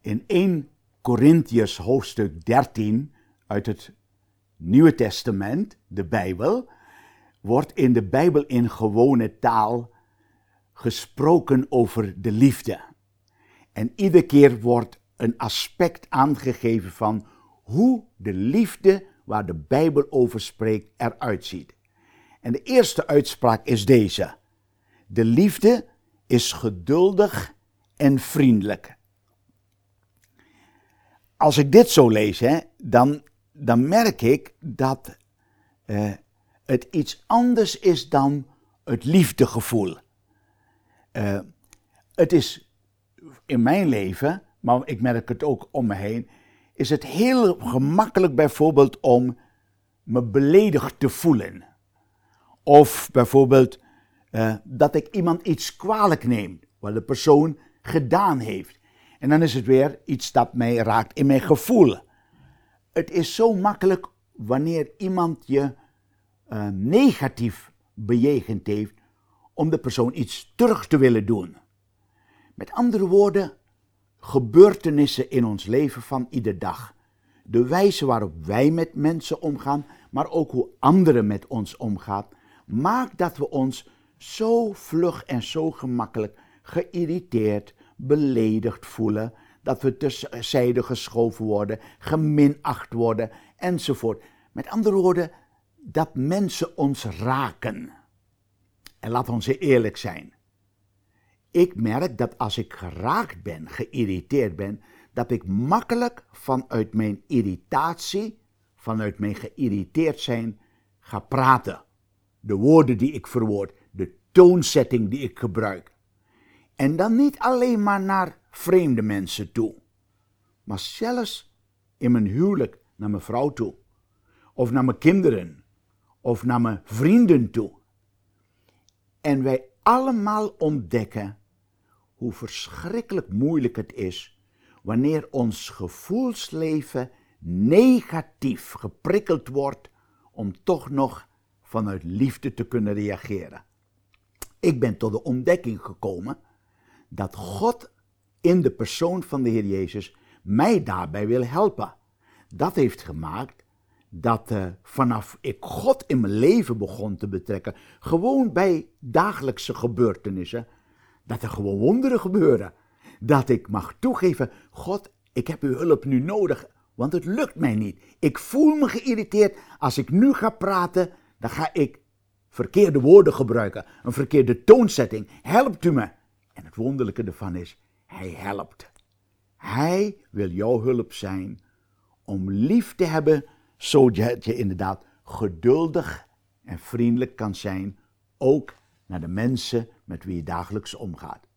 In 1 Corinthians hoofdstuk 13 uit het Nieuwe Testament, de Bijbel, wordt in de Bijbel in gewone taal gesproken over de liefde. En iedere keer wordt een aspect aangegeven van hoe de liefde waar de Bijbel over spreekt eruit ziet. En de eerste uitspraak is deze. De liefde is geduldig en vriendelijk. Als ik dit zo lees, hè, dan, dan merk ik dat uh, het iets anders is dan het liefdegevoel. Uh, het is in mijn leven, maar ik merk het ook om me heen, is het heel gemakkelijk bijvoorbeeld om me beledigd te voelen. Of bijvoorbeeld uh, dat ik iemand iets kwalijk neem, wat de persoon gedaan heeft. En dan is het weer iets dat mij raakt in mijn gevoel. Het is zo makkelijk wanneer iemand je uh, negatief bejegend heeft, om de persoon iets terug te willen doen. Met andere woorden, gebeurtenissen in ons leven van ieder dag. De wijze waarop wij met mensen omgaan, maar ook hoe anderen met ons omgaan, maakt dat we ons zo vlug en zo gemakkelijk geïrriteerd, beledigd voelen, dat we tussenzijde geschoven worden, geminacht worden enzovoort. Met andere woorden, dat mensen ons raken. En laat ons eerlijk zijn. Ik merk dat als ik geraakt ben, geïrriteerd ben, dat ik makkelijk vanuit mijn irritatie, vanuit mijn geïrriteerd zijn, ga praten. De woorden die ik verwoord, de toonzetting die ik gebruik. En dan niet alleen maar naar vreemde mensen toe, maar zelfs in mijn huwelijk naar mijn vrouw toe, of naar mijn kinderen, of naar mijn vrienden toe. En wij allemaal ontdekken hoe verschrikkelijk moeilijk het is wanneer ons gevoelsleven negatief geprikkeld wordt om toch nog vanuit liefde te kunnen reageren. Ik ben tot de ontdekking gekomen dat God in de persoon van de Heer Jezus mij daarbij wil helpen. Dat heeft gemaakt dat uh, vanaf ik God in mijn leven begon te betrekken, gewoon bij dagelijkse gebeurtenissen, dat er gewoon wonderen gebeuren. Dat ik mag toegeven, God, ik heb uw hulp nu nodig, want het lukt mij niet. Ik voel me geïrriteerd. Als ik nu ga praten, dan ga ik verkeerde woorden gebruiken, een verkeerde toonzetting. Helpt u me? Het wonderlijke ervan is, hij helpt. Hij wil jouw hulp zijn om lief te hebben zodat je inderdaad geduldig en vriendelijk kan zijn, ook naar de mensen met wie je dagelijks omgaat.